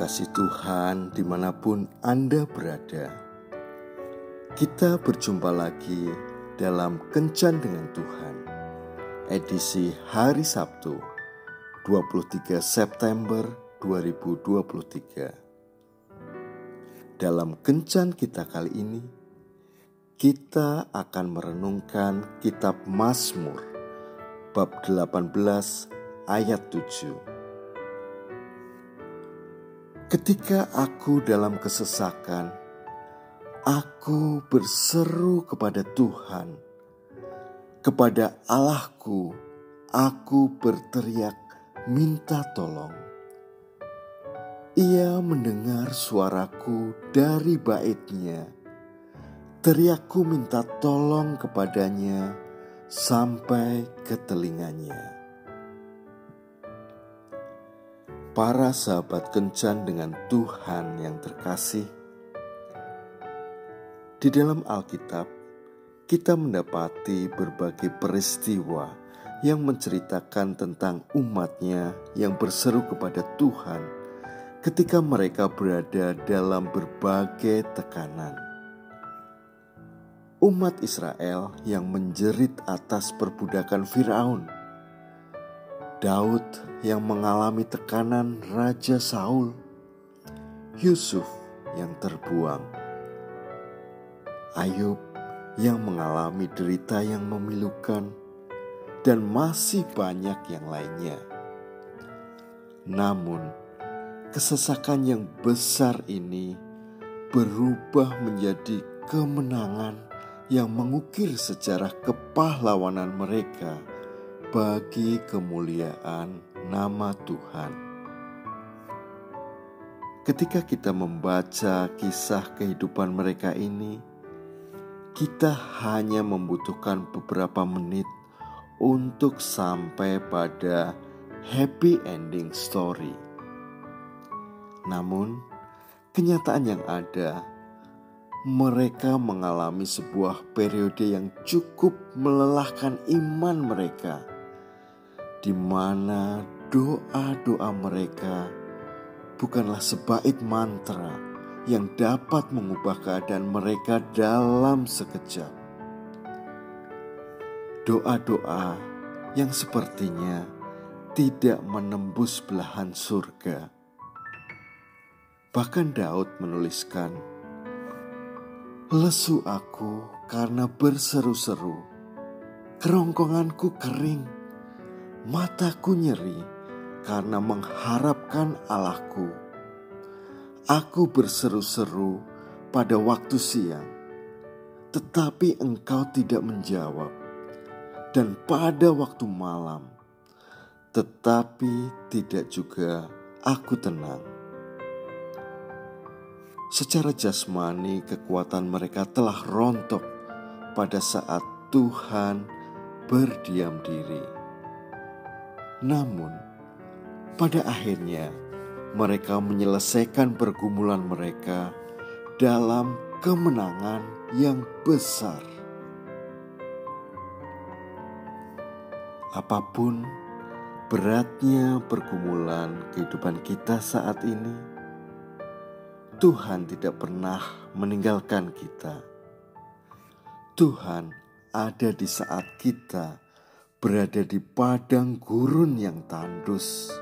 kekasih Tuhan di mana pun Anda berada. Kita berjumpa lagi dalam Kencan dengan Tuhan Edisi hari Sabtu 23 September 2023 Dalam Kencan kita kali ini Kita akan merenungkan kitab Mazmur Bab 18 ayat 7 Ketika aku dalam kesesakan, aku berseru kepada Tuhan. Kepada Allahku, aku berteriak minta tolong. Ia mendengar suaraku dari baitnya. Teriakku minta tolong kepadanya sampai ke telinganya. Para sahabat kencan dengan Tuhan yang terkasih. Di dalam Alkitab, kita mendapati berbagai peristiwa yang menceritakan tentang umatnya yang berseru kepada Tuhan ketika mereka berada dalam berbagai tekanan. Umat Israel yang menjerit atas perbudakan Firaun Daud yang mengalami tekanan Raja Saul, Yusuf yang terbuang, Ayub yang mengalami derita yang memilukan, dan masih banyak yang lainnya. Namun, kesesakan yang besar ini berubah menjadi kemenangan yang mengukir sejarah kepahlawanan mereka bagi kemuliaan nama Tuhan. Ketika kita membaca kisah kehidupan mereka ini, kita hanya membutuhkan beberapa menit untuk sampai pada happy ending story. Namun, kenyataan yang ada mereka mengalami sebuah periode yang cukup melelahkan iman mereka di mana doa-doa mereka bukanlah sebaik mantra yang dapat mengubah keadaan mereka dalam sekejap. Doa-doa yang sepertinya tidak menembus belahan surga. Bahkan Daud menuliskan, "Lesu aku karena berseru-seru, kerongkonganku kering." Mataku nyeri karena mengharapkan Allahku. Aku berseru-seru pada waktu siang, tetapi engkau tidak menjawab. Dan pada waktu malam, tetapi tidak juga aku tenang. Secara jasmani, kekuatan mereka telah rontok pada saat Tuhan berdiam diri. Namun, pada akhirnya mereka menyelesaikan pergumulan mereka dalam kemenangan yang besar. Apa pun beratnya pergumulan kehidupan kita saat ini, Tuhan tidak pernah meninggalkan kita. Tuhan ada di saat kita berada di padang gurun yang tandus.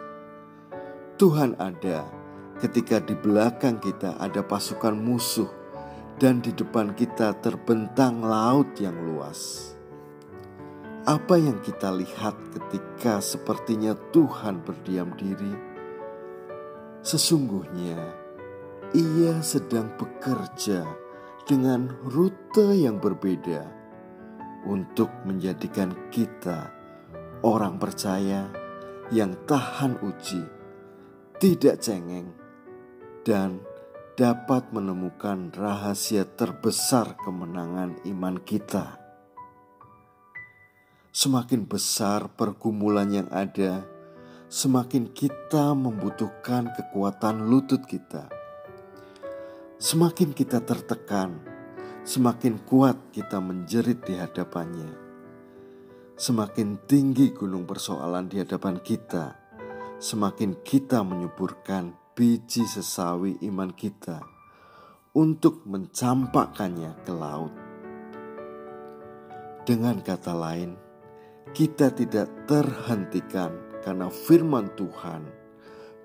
Tuhan ada ketika di belakang kita ada pasukan musuh dan di depan kita terbentang laut yang luas. Apa yang kita lihat ketika sepertinya Tuhan berdiam diri? Sesungguhnya Ia sedang bekerja dengan rute yang berbeda untuk menjadikan kita orang percaya yang tahan uji, tidak cengeng, dan dapat menemukan rahasia terbesar kemenangan iman kita. Semakin besar pergumulan yang ada, semakin kita membutuhkan kekuatan lutut kita. Semakin kita tertekan, semakin kuat kita menjerit di hadapannya. Semakin tinggi gunung persoalan di hadapan kita, semakin kita menyuburkan biji sesawi iman kita untuk mencampakkannya ke laut. Dengan kata lain, kita tidak terhentikan karena firman Tuhan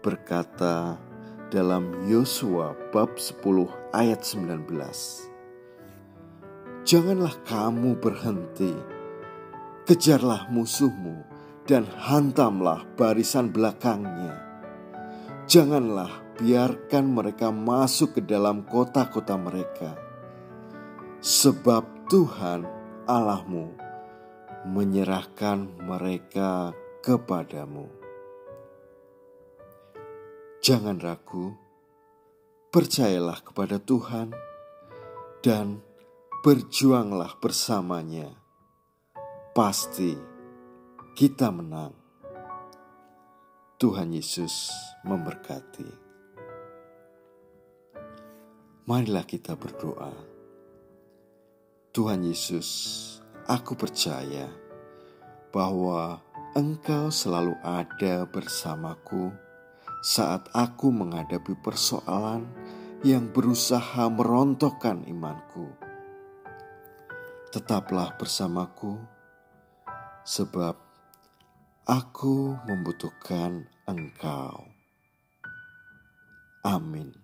berkata dalam Yosua bab 10 ayat 19. Janganlah kamu berhenti, kejarlah musuhmu dan hantamlah barisan belakangnya. Janganlah biarkan mereka masuk ke dalam kota-kota mereka, sebab Tuhan Allahmu menyerahkan mereka kepadamu. Jangan ragu, percayalah kepada Tuhan, dan berjuanglah bersamanya. Pasti kita menang. Tuhan Yesus memberkati. Marilah kita berdoa. Tuhan Yesus, aku percaya bahwa Engkau selalu ada bersamaku saat aku menghadapi persoalan yang berusaha merontokkan imanku. Tetaplah bersamaku, sebab Aku membutuhkan Engkau. Amin.